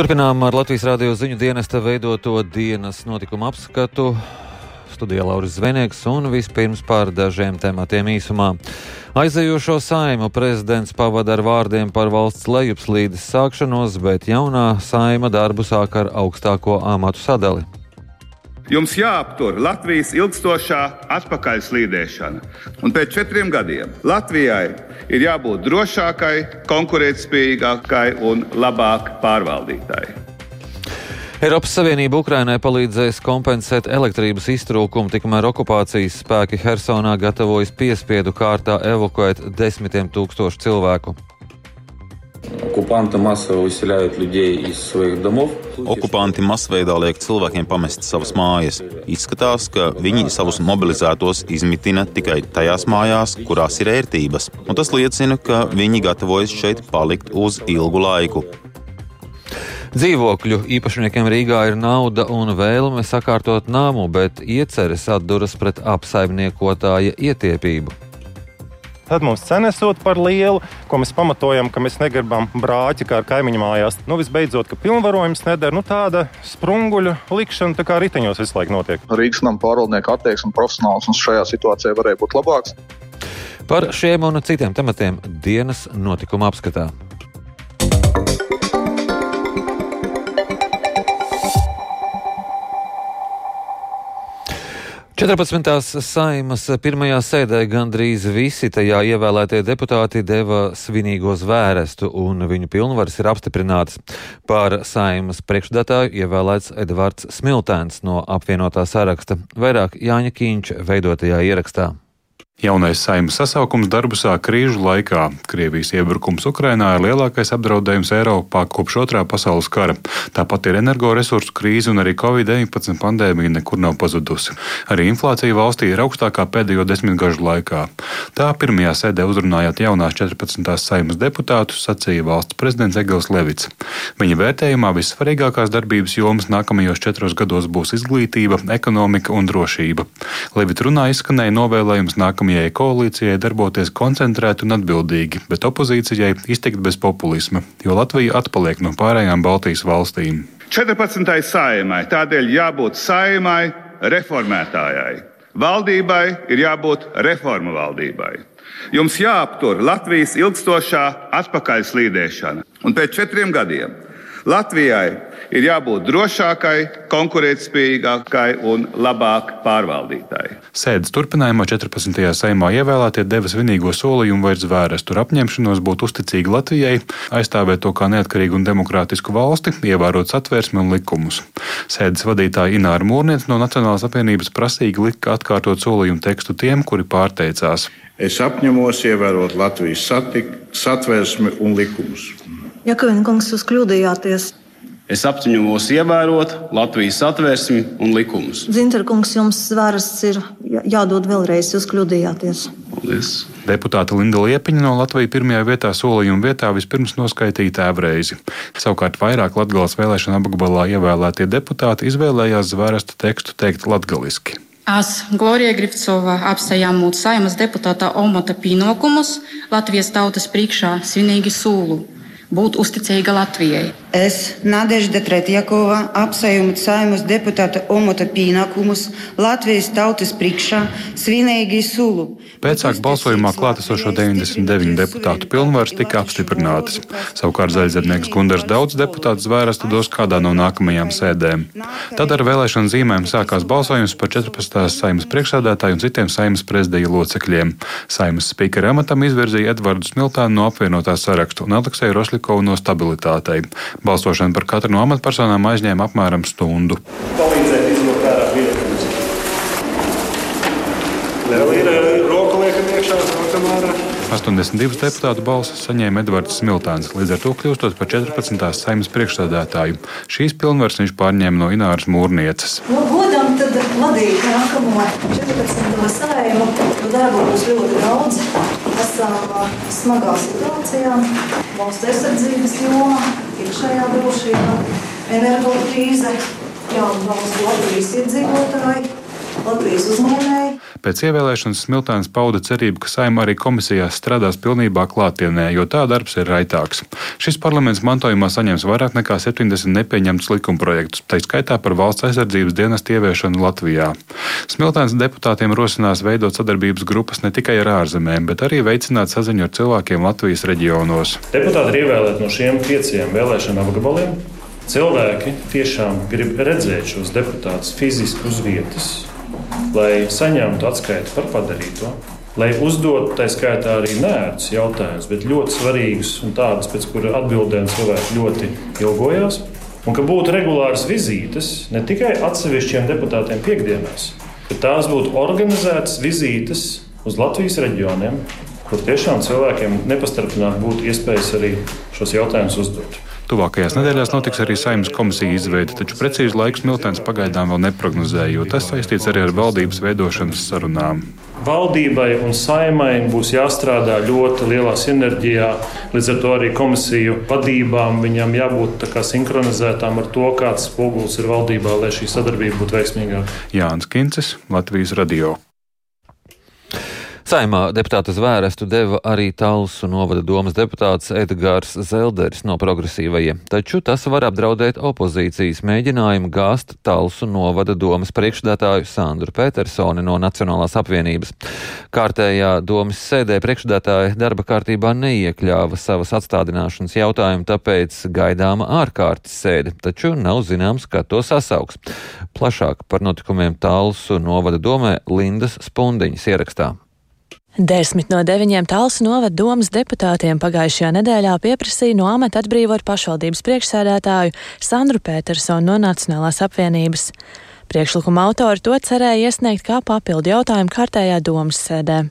Turpinām ar Latvijas radio ziņu dienesta veidoto dienas notikumu apskatu. Studijā Lauris Zvenieks un vispirms par dažiem tematiem īsumā. Aizējošo saimu prezidents pavada ar vārdiem par valsts lejupslīdes sākšanos, bet jaunā saima darbu sāk ar augstāko amatu sadali. Jums jāaptur Latvijas ilgstošā atpakaļslīdēšana. Un pēc četriem gadiem Latvijai ir jābūt drošākai, konkurētspējīgākai un labāk pārvaldītai. Eiropas Savienība Ukrainai palīdzēs kompensēt elektrības iztrūkumu, tikmēr okupācijas spēki Hersonā gatavojas piespiedu kārtā evakuēt desmitiem tūkstošu cilvēku. Оккупанты массово выселяют людей из своих домов. Okupanti masveidā liek cilvēkiem pamest savas mājas. Izskatās, ka viņi savus mobilizētos izmitina tikai tajās mājās, kurās ir ērtības. Un tas liecina, ka viņi gatavojas šeit palikt uz ilgu laiku. Dzīvokļu īpašniekiem Rīgā ir nauda un vēlme sakārtot nāmu, bet ieceres atduras pret apsaimniekotāja ietiepību. Tad mums cena esot par lielu, ko mēs pamatojam, ka mēs negribam brāķi kā ar kaimiņu mājās. Nu, visbeidzot, ka pilnvarojums nedara. Nu, tāda sprunguļu likšana tā kā riteņos visu laiku notiek. Rīgas nama pārvaldnieka attieksme profesionāls un šajā situācijā varēja būt labāks. Par šiem un citiem tematiem dienas notikuma apskatā. 14. saimas pirmajā sēdē gandrīz visi tajā ievēlētie deputāti deva svinīgo zvērestu, un viņu pilnvaras ir apstiprinātas. Par saimas priekšdatāju ievēlēts Edvards Smiltēns no apvienotā saraksta, vairāk Jāņa Kīņš veidotajā ierakstā. Jaunais saimnes sasaukums darbu sāk krīžu laikā. Krievijas iebrukums Ukrainā ir lielākais apdraudējums Eiropā kopš otrā pasaules kara. Tāpat ir energoresursu krīze un arī Covid-19 pandēmija nekur nav pazudusi. Arī inflācija valstī ir augstākā pēdējo desmitgažu laikā. Tā pirmajā sēdē uzrunājot jaunās 14. saimas deputātus, sacīja valsts prezidents Egils Levits. Viņa vērtējumā vissvarīgākās darbības jomas nākamajos četros gados būs izglītība, ekonomika un drošība. Levits runā izskanēja novēlējums nākamajā nākamajai koalīcijai darboties koncentrēti un atbildīgi, bet opozīcijai iztikt bez populisma, jo Latvija atpaliek no pārējām Baltijas valstīm. 14. saimai tādēļ jābūt saimai reformētājai. Valdībai ir jābūt reformu valdībai. Jums jāaptur Latvijas ilgstošā atpakaļslīdēšana. Un pēc četriem gadiem Latvijai ir jābūt drošākai, konkurētspējīgākai un labāk pārvaldītai. Sēdes turpinājumā 14. saimā ievēlētie deva svinīgo solījumu vairs vērestu apņemšanos būt uzticīgi Latvijai, aizstāvēt to kā neatkarīgu un demokrātisku valsti, ievērot satvērsmi un likumus. Sēdes vadītāja Ināra Mūrniece no Nacionālās apvienības prasīgi lika atkārtot solījumu tekstu tiem, kuri pārteicās. Es apņemos ievērot Latvijas satik, satvērsmi un likumus. Jakavina kungs, jūs kļūdījāties. Es apņemos ievērot Latvijas satvērsmi un likumus. Zinter kungs, jums svērsts ir jādod vēlreiz, jūs kļūdījāties. Paldies. Deputāte Linda Liepiņa no Latvijas pirmajā vietā solījuma vietā vispirms noskaitīja tēvreizi. Savukārt vairāk Latgales vēlēšana apgabalā ievēlētie deputāti izvēlējās zvērsta tekstu teikt latgaliski. Es, Glorija Grifcova, apstājām Saimas deputāta Omota pienākumus Latvijas tautas priekšā svinīgi sūlu būt uzticīga Latvijai. Es, Nadežda Tretjakova, apsveicu saimas deputāta Omota pienākumus Latvijas tautas priekšā svinīgi sulu. Pēcāk balsojumā klātesošo 99 deputātu pilnvaras tika apstiprinātas. Savukārt zaļzemnieks Gundars daudz deputātu zvērestu dos kādā no nākamajām sēdēm. Tad ar vēlēšanu zīmēm sākās balsojums par 14. saimas priekšsādātāju un citiem saimas prezidija locekļiem. Saimas spīkera amatam izvirzīja Edvardu Smiltānu no apvienotā sarakstu un Aleksēju Rošļikovu no stabilitātei. Balsošana par katru no amatpersonām aizņēma apmēram stundu. Palīdzēt izvilkt ārā biļetes. Vēl ir roka liekam iekšā, nākam ārā. 82 deputātu balsis saņēma Edvards Smiltāns, līdz ar to kļūstot par 14. saimnes priekšstādātāju. Šīs pilnvaras viņš pārņēma no Ināras Mūrnieces. Nu, godam tad vadīt nākamo 14. saimu, jo darba būs ļoti daudz. Esam smagā situācijā, valsts aizsardzības jomā, iekšējā drošība, energo krīze, jāatbalsta Latvijas iedzīvotāji. Latvijas uzņēmēji. Pēc ievēlēšanas Smiltēns pauda cerību, ka saima arī komisijās strādās pilnībā klātienē, jo tā darbs ir raitāks. Šis parlaments mantojumā saņems vairāk nekā 70 nepieņemtus likumprojektus, tā skaitā par valsts aizsardzības dienestu ieviešanu Latvijā. Smiltēns deputātiem rosinās veidot sadarbības grupas ne tikai ar ārzemēm, bet arī veicināt saziņu ar cilvēkiem Latvijas reģionos. Deputāti ir ievēlēti no šiem pieciem vēlēšanu apgabaliem. Cilvēki tiešām grib redzēt šos deputātus fiziski uz vietas, lai saņemtu atskaitu par padarīto. Lai uzdotu tā skaitā arī nērtus jautājumus, bet ļoti svarīgus un tādus, pēc kuriem atbildēm cilvēki ļoti ilgojās. Un ka būtu regulāras vizītes ne tikai atsevišķiem deputātiem piekdienās, bet tās būtu organizētas vizītes uz Latvijas reģioniem, kur tiešām cilvēkiem nepastarpināti būtu iespējas arī šos jautājumus uzdot. Tuvākajās nedēļās notiks arī saimnes komisija izveide, taču precīzi laiks Miltens pagaidām vēl neprognozēja, jo tas saistīts arī ar valdības veidošanas sarunām. Valdībai un saimai būs jāstrādā ļoti lielā sinerģijā. Līdz ar to arī komisiju vadībām viņam jābūt sinhronizētām ar to, kāds spogulis ir valdībā, lai šī sadarbība būtu veiksmīgāka. Jānis Kincis, Latvijas Radio. Saimā deputāta zvērestu deva arī Talsu novada domas deputāts Edgars Zelderis no progresīvajiem, taču tas var apdraudēt opozīcijas mēģinājumu gāzt Talsu novada domas priekšdētāju Sandru Petersoni no Nacionālās apvienības. Kārtējā domas sēdē priekšdētāja darba kārtībā neiekļāva savas atstādināšanas jautājumu, tāpēc gaidāma ārkārtas sēde, taču nav zināms, kā to sasauks. Plašāk par notikumiem Talsu novada domē Lindas Spundiņas ierakstā. Desmit no deviņiem Talsu novada domas deputātiem pagājušajā nedēļā pieprasīja no amata atbrīvot pašvaldības priekšsēdētāju Sandru Petersonu no Nacionālās apvienības. Priekšlikuma autori to cerēja iesniegt kā papildu jautājumu kārtējā domas sēdē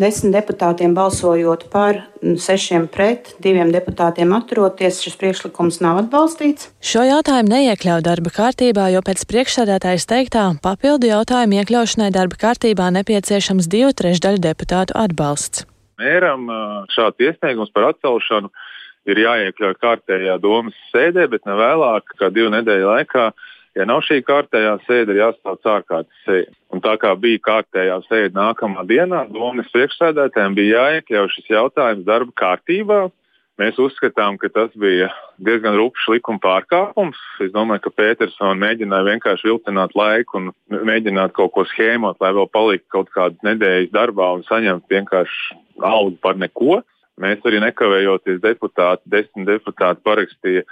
desmit deputātiem balsojot par, sešiem pret, diviem deputātiem atturoties, šis priekšlikums nav atbalstīts. Šo jautājumu neiekļauj darba kārtībā, jo pēc priekšsēdētājas teiktā papildu jautājumu iekļaušanai darba kārtībā nepieciešams divu trešdaļu deputātu atbalsts. Mēram šāds iesniegums par atcelšanu ir jāiekļauj kārtējā domas sēdē, bet ne vēlāk kā divu nedēļu laikā Ja nav šī kārtējā sēde, ir jāstāv ārkārtas sēde. Un tā kā bija kārtējā sēde nākamā dienā, domas priekšsēdētājiem bija jāiekļauj šis jautājums darba kārtībā. Mēs uzskatām, ka tas bija diezgan rupšs likuma pārkāpums. Es domāju, ka Petersona mēģināja vienkārši vilcināt laiku un mēģināt kaut ko schēmot, lai vēl paliktu kaut kādas nedēļas darbā un saņemtu vienkārši algu par neko. Mēs arī nekavējoties deputāti, desmit deputāti parakstīja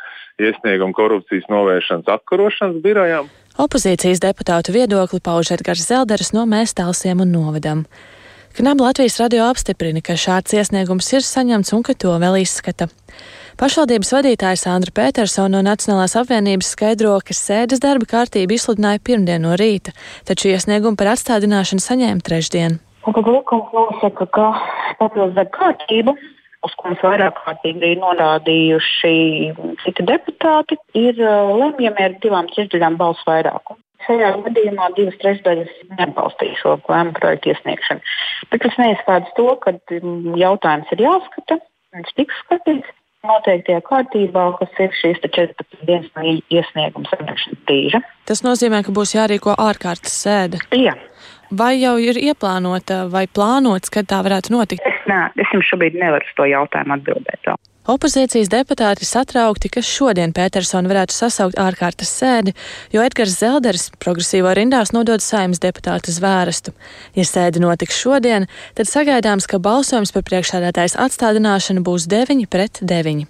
iesniegumu korupcijas novēršanas apkarošanas birojām. Opozīcijas deputātu viedokli pauž Edgars Zelderis no Mēstālsiem un Novadam. Knab Latvijas radio apstiprina, ka šāds iesniegums ir saņemts un ka to vēl izskata. Pašvaldības vadītājs Andra Petersona no Nacionālās apvienības skaidro, ka sēdes darba kārtība izsludināja pirmdien no rīta, taču iesniegumu par atstādināšanu saņēma trešdien. Un tad likums nosaka, ka papildus darba kārtību uz ko mums vairāk kārtīgi ir norādījuši citi deputāti, ir uh, lemjami ar divām trešdaļām balsu vairākumu. Šajā gadījumā divas trešdaļas neatbalstīja šo lēmumu projektu iesniegšanu. Bet tas neizslēdz to, ka mm, jautājums ir jāskata, viņš tiks skatīts noteiktajā kārtībā, kas ir šīs 14 dienas no iesnieguma saņemšanas brīža. Tas nozīmē, ka būs jārīko ārkārtas sēde. Jā. Vai jau ir ieplānota vai plānots, kad tā varētu notikt? Nē, es jums šobrīd nevaru uz to jautājumu atbildēt. Opozīcijas deputāti satraukti, ka šodien Petersona varētu sasaukt ārkārtas sēdi, jo Edgars Zelderis progresīvo rindās nodod saimnes deputāta zvērstu. Ja sēde notiks šodien, tad sagaidāms, ka balsojums par priekšsēdētājas atstādināšanu būs 9 pret 9.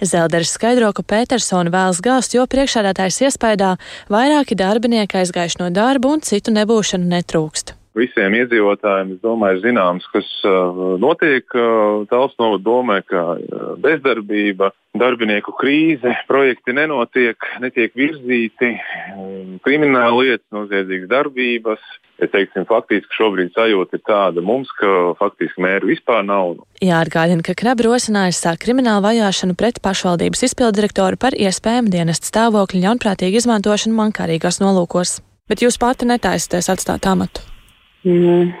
Zelderis skaidro, ka Petersona vēlas gāzt, jo priekšsēdētājs iespējā vairāki darbinieki aizgājuši no darba un citu nebūšanu netrūkst visiem iedzīvotājiem, es domāju, ir zināms, kas uh, notiek. Uh, Tāls novada domē, ka uh, bezdarbība, darbinieku krīze, projekti nenotiek, netiek virzīti, um, krimināla lietas, noziedzīgas darbības. Es teiksim, faktiski šobrīd sajūta ir tāda mums, ka faktiski mēru vispār nav. Jāatgādina, ka Krabs rosinājis sākt kriminālu vajāšanu pret pašvaldības izpildirektoru par iespējamu dienestu stāvokļu ļaunprātīgu izmantošanu mankārīgās nolūkos. Bet jūs pati netaisāties atstāt amatu? Mm.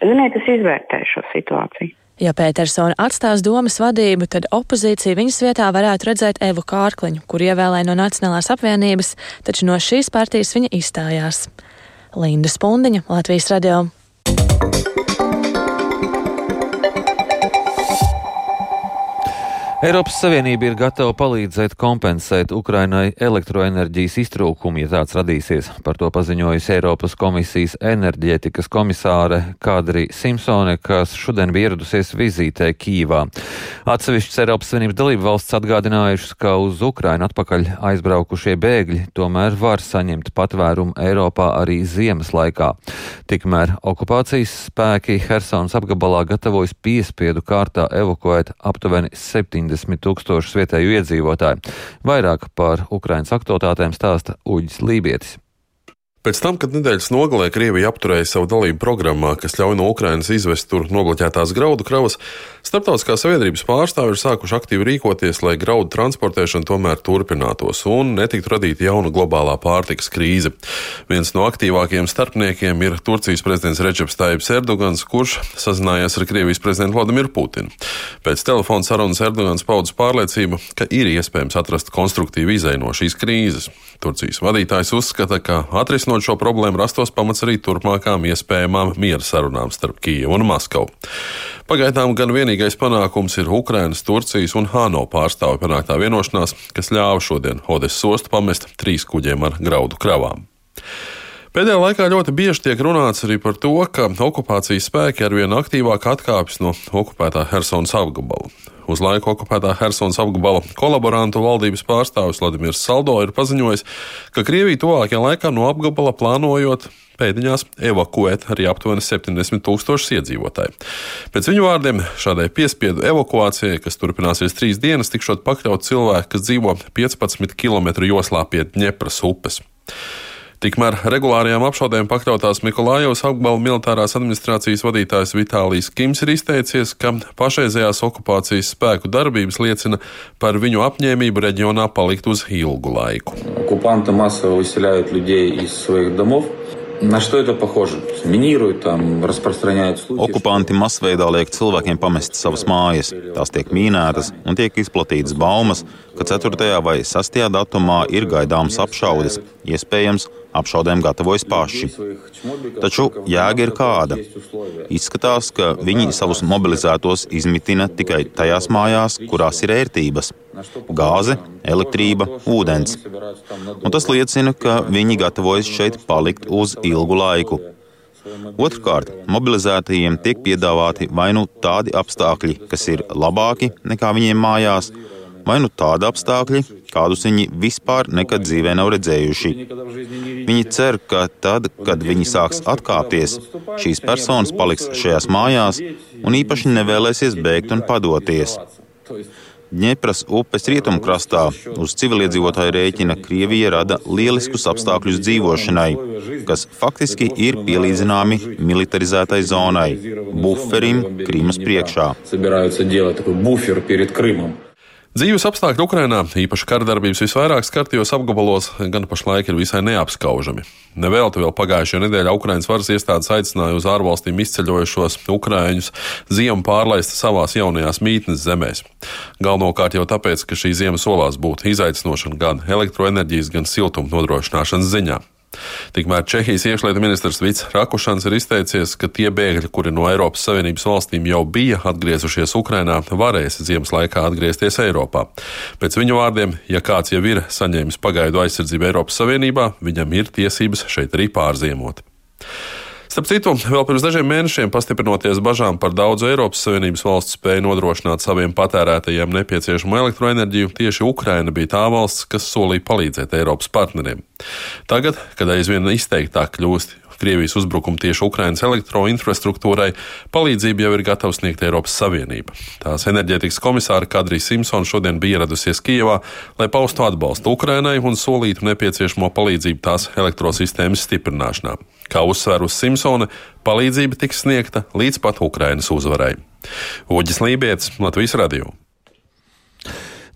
Ziniet, es izvērtēju šo situāciju. Ja Petersona atstās domas vadību, tad opozīcija viņas vietā varētu redzēt Evu Kārkliņu, kur ievēlēja no Nacionālās apvienības, taču no šīs partijas viņa izstājās. Linda Spundiņa, Latvijas radio. Eiropas Savienība ir gatava palīdzēt kompensēt Ukrainai elektroenerģijas iztrūkumu, ja tāds radīsies. Par to paziņojusi Eiropas komisijas enerģētikas komisāre Kadri Simpsone, kas šodien bija ieradusies vizītē Kīvā. Atsevišķas Eiropas Savienības dalību valsts atgādinājušas, ka uz Ukrainu atpakaļ aizbraukušie bēgļi tomēr var saņemt patvērumu Eiropā arī ziemas laikā. Tikmēr okupācijas spēki Helsonas apgabalā gatavojas piespiedu kārtā evakuēt aptuveni 70 70 tūkstošus vietēju iedzīvotāju. Vairāk par Ukrainas aktualitātēm stāsta Uģis Lībietis. Pēc tam, kad nedēļas nogalē Krievija apturēja savu dalību programmā, kas ļauj no Ukrainas izvest tur nobloķētās graudu kravas, starptautiskā sabiedrības pārstāvji ir sākuši aktīvi rīkoties, lai graudu transportēšana tomēr turpinātos un netiktu radīta jauna globālā pārtikas krīze. Viens no aktīvākajiem starpniekiem ir Turcijas prezidents Rečeps Taips Erdogans, kurš sazinājās ar Krievijas prezidentu Vladimiru Putinu. Pēc telefona sarunas Erdogans paudz pārliecību, ka ir iespējams atrast konstruktīvu izēju no šīs krīzes. Turcijas vadītājs uzskata, ka atrisinot šo problēmu rastos pamats arī turpmākām iespējamām miera sarunām starp Kijevu un Maskavu. Pagaidām gan vienīgais panākums ir Ukrainas, Turcijas un Hāno pārstāvju panāktā vienošanās, kas ļāva šodien Odesas ostu pamest trīs kuģiem ar graudu kravām. Pēdējā laikā ļoti bieži tiek runāts arī par to, ka okupācijas spēki arvien aktīvāk atkāpjas no okupētā Helsonas apgabala. Uz laiku okupētā Helsonas apgabala kolaborantu valdības pārstāvis Vladimirs Saldo ir paziņojis, ka Krievija tuvākajā laikā no apgabala plānojot pēdiņās evakuēt arī aptuveni 70 tūkstošus iedzīvotāju. Pēc viņu vārdiem šādai piespiedu evakuācijai, kas turpināsies trīs dienas, tikšot pakļaut cilvēki, kas dzīvo 15 km joslā pie Dņepras upes. Tikmēr regulārajām apšaudēm pakļautās Mikulājos apgabala militārās administrācijas vadītājs Vitālijs Kims ir izteicies, ka pašreizējās okupācijas spēku darbības liecina par viņu apņēmību reģionā palikt uz ilgu laiku. Оккупанты массово выселяют людей из своих домов. На что это похоже? Минируют, там, распространяют случаи. Okupanti masveidā liek cilvēkiem pamest savas mājas. Tās tiek mīnētas un tiek izplatītas baumas, ka 4. vai 6. datumā ir gaidāmas apšaudes. Iespējams, apšaudēm gatavojas paši. Taču jēga ir kāda. Izskatās, ka viņi savus mobilizētos izmitina tikai tajās mājās, kurās ir ērtības - gāze, elektrība, ūdens. Un tas liecina, ka viņi gatavojas šeit palikt uz ilgu laiku. Otrkārt, mobilizētajiem tiek piedāvāti vai nu tādi apstākļi, kas ir labāki nekā viņiem mājās, vai nu tādi apstākļi, kādus viņi vispār nekad dzīvē nav redzējuši. Viņi cer, ka tad, kad viņi sāks atkāpties, šīs personas paliks šajās mājās un īpaši nevēlēsies bēgt un padoties. Dņepras upes rietumkrastā uz civiliedzīvotāju rēķina Krievija rada lieliskus apstākļus dzīvošanai, kas faktiski ir pielīdzināmi militarizētai zonai, buferim Krīmas priekšā. Dzīves apstākļi Ukrainā, īpaši kardarbības visvairāk skartajos apgabalos, gan pašlaik ir visai neapskaužami. Nevelti vēl pagājušajā nedēļā Ukrainas varas iestādes aicināja uz ārvalstīm izceļojušos ukrāņus ziemu pārlaist savās jaunajās mītnes zemēs. Galvenokārt jau tāpēc, ka šī ziema solās būt izaicinošana gan elektroenerģijas, gan siltuma nodrošināšanas ziņā. Tikmēr Čehijas iekšlietu ministrs Vits Rakušans ir izteicies, ka tie bēgļi, kuri no Eiropas Savienības valstīm jau bija atgriezušies Ukrainā, varēs ziemas laikā atgriezties Eiropā. Pēc viņu vārdiem, ja kāds jau ir saņēmis pagaidu aizsardzību Eiropas Savienībā, viņam ir tiesības šeit arī pārziemot. Starp citu, vēl pirms dažiem mēnešiem, pastiprinoties bažām par daudzu Eiropas Savienības valstu spēju nodrošināt saviem patērētājiem nepieciešamo elektroenerģiju, tieši Ukraina bija tā valsts, kas solīja palīdzēt Eiropas partneriem. Tagad, kad aizvien izteiktāk kļūst Krievijas uzbrukumu tieši Ukrainas elektroinfrastruktūrai, palīdzību jau ir gatava sniegt Eiropas Savienība. Tās enerģētikas komisāra Kadrija Simpsona šodien bija ieradusies Kijevā, lai paustu atbalstu Ukrainai un solītu nepieciešamo palīdzību tās elektrosistēmas stiprināšanā. Kā uzsver uz Simpsona, palīdzība tiks sniegta līdz pat Ukrainas uzvarai. Uģis Lībijams, Latvijas Radio.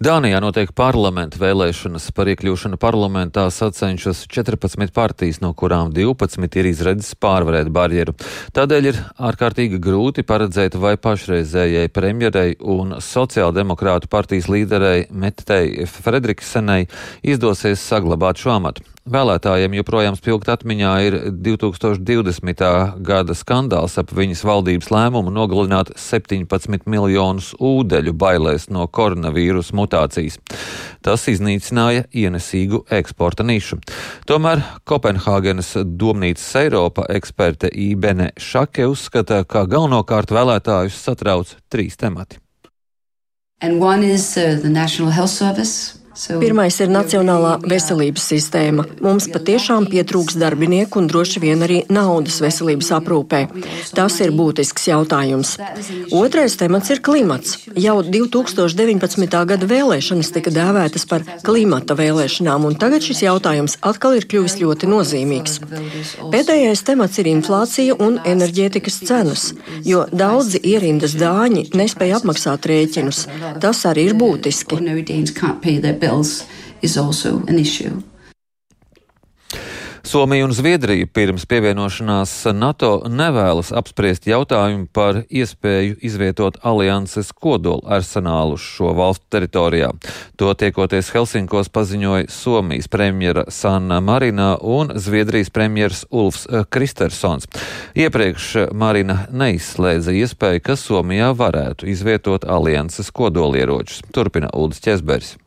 Dānijā notiek parlamenta vēlēšanas. Par iekļūšanu parlamentā sacenšas 14 partijas, no kurām 12 ir izredzes pārvarēt barjeru. Tādēļ ir ārkārtīgi grūti paredzēt, vai pašreizējai premjerei un sociāldemokrātu partijas līderei Mettei Fredriksenai izdosies saglabāt šo amatu. Vēlētājiem joprojām spilgt atmiņā ir 2020. gada skandāls ap viņas valdības lēmumu nogalināt 17 miljonus ūdeļu bailēs no koronavīrusa mutācijas. Tas iznīcināja ienesīgu eksporta nišu. Tomēr Kopenhāgenes domnīcas Eiropa eksperteĪbene Šake uzskata, ka galvenokārt vēlētājus satrauc trīs temati. And one is uh, the National Health Service. Pirmais ir Nacionālā veselības sistēma. Mums patiešām pietrūks darbinieku un droši vien arī naudas veselības aprūpē. Tas ir būtisks jautājums. Otrais temats ir klimats. Jau 2019. gada vēlēšanas tika dēvētas par klimata vēlēšanām, un tagad šis jautājums atkal ir kļuvis ļoti nozīmīgs. Pēdējais temats ir inflācija un enerģētikas cenas, jo daudzi ierindas dāņi nespēja apmaksāt rēķinus. Tas arī ir būtiski bills is also an issue. Somija un Zviedrija pirms pievienošanās NATO nevēlas apspriest jautājumu par iespēju izvietot alianses kodola arsenālu šo valstu teritorijā. To tiekoties Helsinkos paziņoja Somijas premjera Sanna Marina un Zviedrijas premjers Ulfs Kristersons. Iepriekš Marina neizslēdza iespēju, ka Somijā varētu izvietot alianses kodolieročus. Turpina Uldis Česbergs.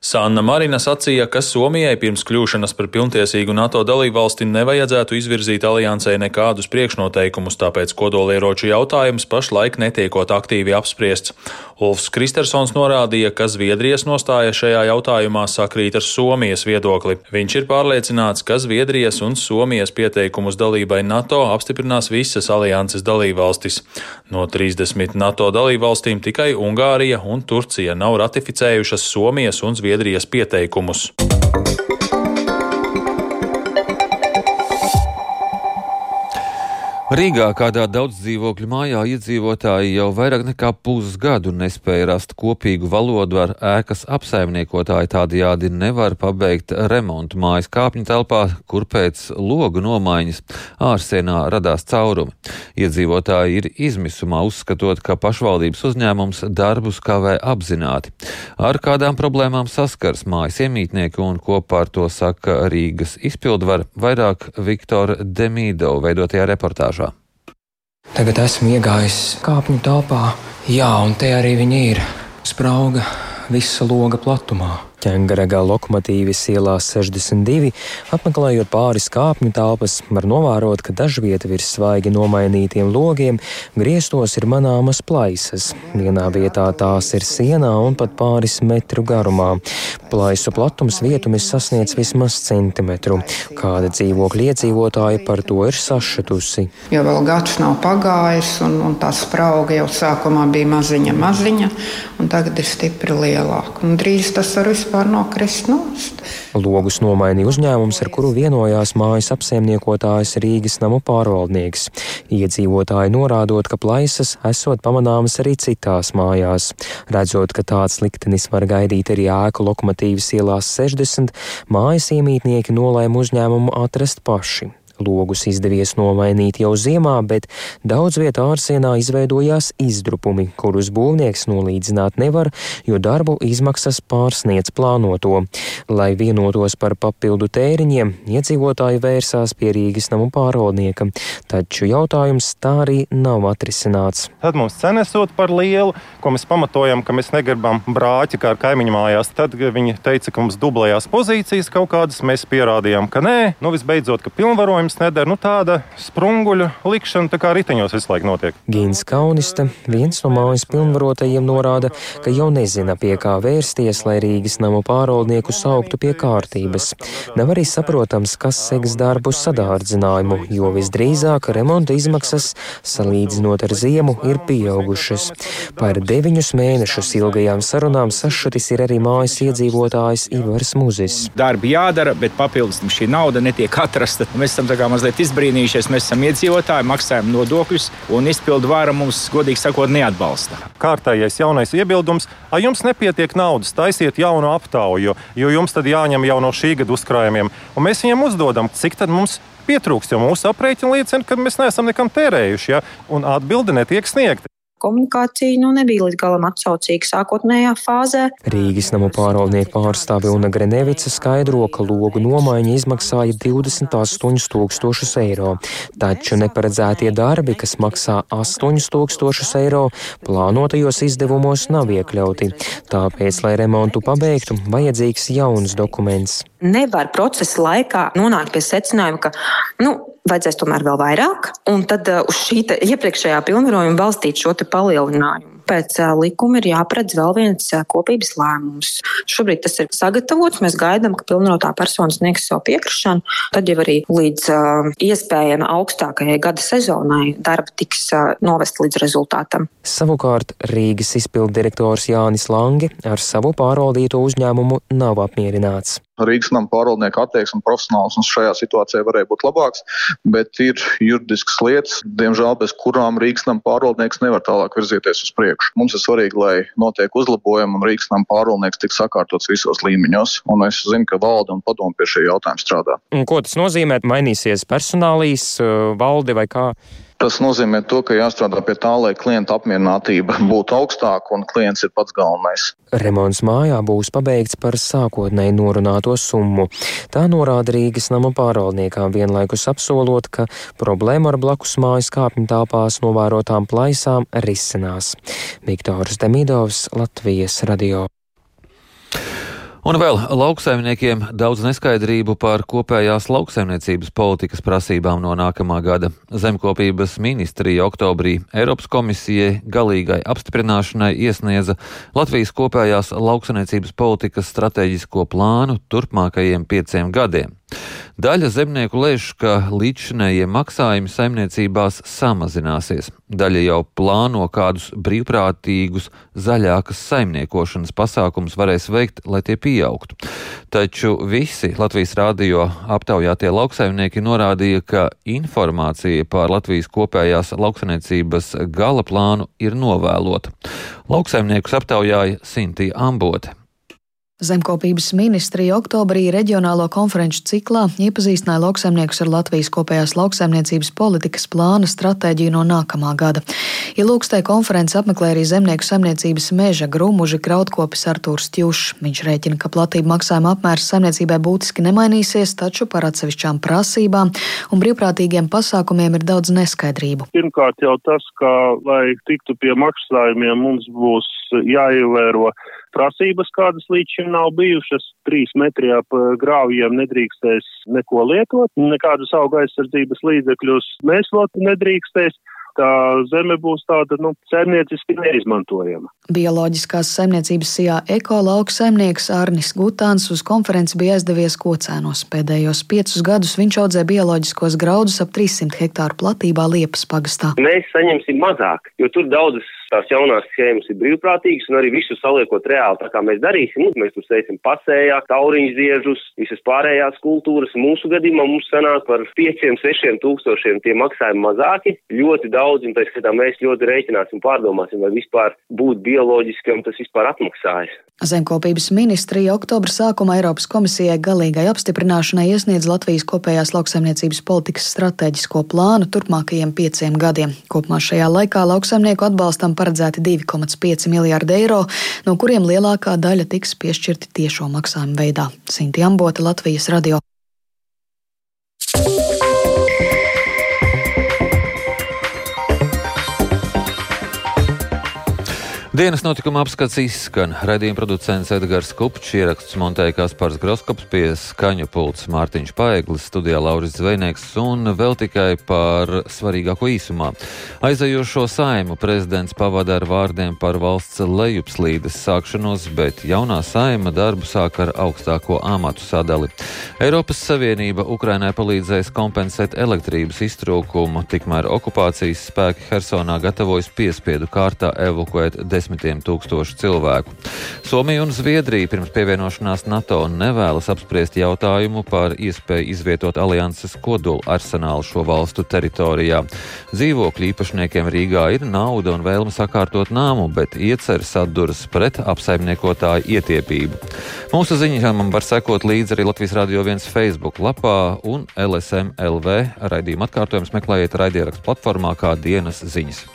Sanna Marina sacīja, ka Somijai pirms kļūšanas par pilntiesīgu NATO dalībvalsti nevajadzētu izvirzīt aliansē nekādus priekšnoteikumus, tāpēc kodolieroču jautājums pašlaik netiekot aktīvi apspriests. Ulfs Kristersons norādīja, ka Zviedrijas nostāja šajā jautājumā sakrīt ar Somijas viedokli. Viņš ir pārliecināts, ka Zviedrijas un Somijas pieteikumus dalībai NATO apstiprinās visas alianses dalībvalstis. No 30 NATO dalībvalstīm tikai Ungārija un Turcija nav ratificējušas Somijas un Zviedrijas Zviedrijas pieteikumus. Rīgā kādā daudz dzīvokļu mājā iedzīvotāji jau vairāk nekā pusgadu nespēja rast kopīgu valodu ar ēkas apsaimniekotāju, tādējādi nevar pabeigt remontu mājas kāpņu telpā, kur pēc logu nomaiņas ārsienā radās caurumi. Iedzīvotāji ir izmisumā uzskatot, ka pašvaldības uzņēmums darbus kavē apzināti. Ar kādām problēmām saskars mājas iemītnieki un kopā ar to saka Rīgas izpildvar vairāk Viktora Demīdo veidotajā reportāžā. Tagad esmu iegājis kāpņu telpā. Jā, un te arī viņi ir. Sprauga visa loga platumā. Ķēngaragā lokomotīvas ielā 62, apmeklējot pāris kāpņu telpas, var novērot, ka dažvieta virs svaigi nomainītiem logiem griestos ir manāmas plaisas. Vienā vietā tās ir sienā un pat pāris metru garumā. Plaisu platums vietumis sasniedz vismaz centimetru. Kāda dzīvokļa iedzīvotāja par to ir sašutusi. Jo vēl gads nav pagājis, un, un tā sprauga jau sākumā bija maziņa, maziņa, un tagad ir stipri lielāka. Drīz tas var vispār vispār nokrist nost. Logus nomainīja uzņēmums, ar kuru vienojās mājas apsaimniekotājs Rīgas namu pārvaldnieks. Iedzīvotāji norādot, ka plaisas esot pamanāmas arī citās mājās. Redzot, ka tāds liktenis var gaidīt arī ēku lokomotīvas ielās 60, mājas iemītnieki nolēma uzņēmumu atrast paši. Logus izdevies nomainīt jau ziemā, bet daudz vietā ārsienā izveidojās izdrupumi, kurus būvnieks nolīdzināt nevar, jo darbu izmaksas pārsniedz plānoto. Lai vienotos par papildu tēriņiem, iedzīvotāji vērsās pie Rīgas namu pārvaldnieka, taču jautājums tā arī nav atrisināts. Tad mums cenesot par lielu, ko mēs pamatojam, ka mēs negribam brāķi kā ar kaimiņu mājās. Tad viņi teica, ka mums dublējās pozīcijas kaut kādas, mēs pierādījām, ka nē, nu visbeidzot, ka pilnvarojums jums nedara. Nu, tāda sprunguļu likšana tā kā riteņos visu laiku notiek. Gīns Kauniste, viens no mājas pilnvarotajiem, norāda, ka jau nezina, pie kā vērsties, lai Rīgas namu pārvaldnieku sauktu pie kārtības. Nav arī saprotams, kas seks darbu sadārdzinājumu, jo visdrīzāk remonta izmaksas, salīdzinot ar ziemu, ir pieaugušas. Par deviņus mēnešus ilgajām sarunām sašutis ir arī mājas iedzīvotājs Ivars Muzis. Darbi jādara, bet papildus šī nauda netiek atrasta. Mēs esam mazliet izbrīnījušies. Mēs esam iedzīvotāji, maksājam nodokļus, un izpildu vāra mums, godīgi sakot, neatbalsta. Kārtējais jaunais iebildums, ja jums nepietiek naudas, taisiet jaunu aptauju, jo jums tad jāņem jau no šī gada uzkrājumiem. Un mēs viņiem uzdodam, cik tad mums pietrūkst, jo mūsu aprēķini liecina, ka mēs neesam nekam tērējuši, ja? un atbildi netiek sniegta. Komunikācija nu, nebija līdz galam atsaucīga sākotnējā fāzē. Rīgas namu pārvaldnieku pārstāve Una Grenevica skaidro, ka logu nomaiņa izmaksāja 28 tūkstošus eiro, taču neparedzētie darbi, kas maksā 8 tūkstošus eiro, plānotajos izdevumos nav iekļauti. Tāpēc, lai remontu pabeigtu, vajadzīgs jauns dokuments. Nevar procesa laikā nonākt pie secinājuma, ka nu, vajadzēs tomēr vēl vairāk, un tad uh, uz šī iepriekšējā pilnvarojuma balstīt šo palielinājumu. Pēc likuma ir jāparedz vēl viens kopības lēmums. Šobrīd tas ir sagatavots. Mēs gaidām, ka pilnvarotā persona sniegs savu piekrišanu. Tad jau arī līdz uh, iespējami augstākajai gada sezonai darba tiks uh, novest līdz rezultātam. Savukārt Rīgas izpildu direktors Jānis Langi ar savu pārvaldīto uzņēmumu nav apmierināts. Rīgas nama pārvaldnieka attieksme profesionāls un šajā situācijā varēja būt labāks, bet ir juridiskas lietas, diemžēl bez kurām Rīgas nama pārvaldnieks nevar tālāk virzīties uz priekšu. Mums ir svarīgi, lai notiek uzlabojumi un Rīgas nama pārvaldnieks tiks sakārtots visos līmeņos, un es zinu, ka valde un padomu pie šī jautājuma strādā. Un ko tas nozīmē? Mainīsies personālīs, valde vai kā? Tas nozīmē, to, ka jāstrādā pie tā, lai klienta apmierinātība būtu augstāka un klients ir pats galvenais. Remonts mājā būs pabeigts par sākotnēji norunāto summu. Tā norāda Rīgas nama pārvaldniekām vienlaikus apsolot, ka problēma ar blakus mājas kāpņu telpās novērotām plaisām risinās. Viktors Demidovs, Latvijas radio. Un vēl lauksaimniekiem daudz neskaidrību par kopējās lauksaimniecības politikas prasībām no nākamā gada. Zemkopības ministrija oktobrī Eiropas komisijai galīgai apstiprināšanai iesniedza Latvijas kopējās lauksaimniecības politikas strateģisko plānu turpmākajiem pieciem gadiem. Daļa zemnieku lēš, ka līdzšinējie maksājumi saimniecībās samazināsies. Daļa jau plāno kādus brīvprātīgus zaļākas saimniekošanas pasākumus varēs veikt, lai tie pieaugtu. Taču visi Latvijas rādio aptaujātie lauksaimnieki norādīja, ka informācija par Latvijas kopējās lauksaimniecības gala plānu ir novēlota. Lauksaimniekus aptaujāja Sintīja Ambote. Zemkopības ministrija oktobrī reģionālo konferenču ciklā iepazīstināja lauksaimniekus ar Latvijas kopējās lauksaimniecības politikas plāna stratēģiju no nākamā gada. Ilūkstē konferenci apmeklē arī zemnieku saimniecības meža grumuži krautkopis Artūrs Tjušs. Viņš rēķina, ka platība maksājuma apmērs saimniecībai būtiski nemainīsies, taču par atsevišķām prasībām un brīvprātīgiem pasākumiem ir daudz neskaidrību. Pirmkārt jau tas, ka, lai tiktu pie maksājumiem, mums būs jāievēro prasības, kādas līdz šim nav bijušas. Trīs metri ap grāvjiem nedrīkstēs neko lietot, nekādus auga aizsardzības līdzekļus mēslot nedrīkstēs tā zeme būs tāda nu, saimnieciski neizmantojama. Bioloģiskās saimniecības sijā ekoloģis saimnieks Arnis Gutāns uz konferenci bija aizdevies kocēnos. Pēdējos piecus gadus viņš audzē bioloģiskos graudus ap 300 hektāru platībā Liepas pagastā. Mēs saņemsim mazāk, jo tur daudzas tās jaunās schēmas ir brīvprātīgas un arī visu saliekot reāli, tā kā mēs darīsim. Nu, mēs tur sēsim pasējā, tauriņu ziežus, visas pārējās kultūras. Mūsu gadījumā mums sanāk par 5-6 tūkstošiem tie maksājumi mazāki, ļoti daudz, un tā skatā mēs ļoti rēķināsim, pārdomāsim, vai vispār būt bioloģiski un tas vispār atmaksājas. Zemkopības ministrija oktobra sākumā Eiropas komisijai galīgai apstiprināšanai iesniedz Latvijas kopējās lauksaimniecības politikas stratēģisko plānu turpmākajiem pieciem gadiem. Kopumā šajā laikā lauksaimnieku atbalstam paredzēti 2,5 miljārdi eiro, no kuriem lielākā daļa tiks piešķirti tiešo maksājumu veidā. Sinti Ambote, Latvijas radio. Dienas notikuma apskats izskan. Radījuma producents Edgars Kupčs, ieraksts montēja Kaspars Groskops pie skaņu pults Mārtiņš Paeglis, studijā Lauris Zvejnieks un vēl tikai par svarīgāko īsumā. Aizajošo saimu prezidents pavada ar vārdiem par valsts lejupslīdes sākšanos, bet jaunā saima darbu sāk ar augstāko amatu sadali. Eiropas Savienība Ukrainai palīdzēs kompensēt elektrības iztrūkumu, tikmēr okupācijas spēki Hersonā gatavojas piespiedu kārtā evakuēt desmit desmitiem tūkstošu cilvēku. Somija un Zviedrija pirms pievienošanās NATO nevēlas apspriest jautājumu par iespēju izvietot alianses kodolu arsenālu šo valstu teritorijā. Dzīvokļu īpašniekiem Rīgā ir nauda un vēlme sakārtot nāmu, bet ieceras atduras pret apsaimniekotāju ietiepību. Mūsu ziņām var sekot līdzi arī Latvijas Rādio 1 Facebook lapā un LSM LV raidījuma atkārtojums meklējiet raidierakstu platformā kā dienas ziņas.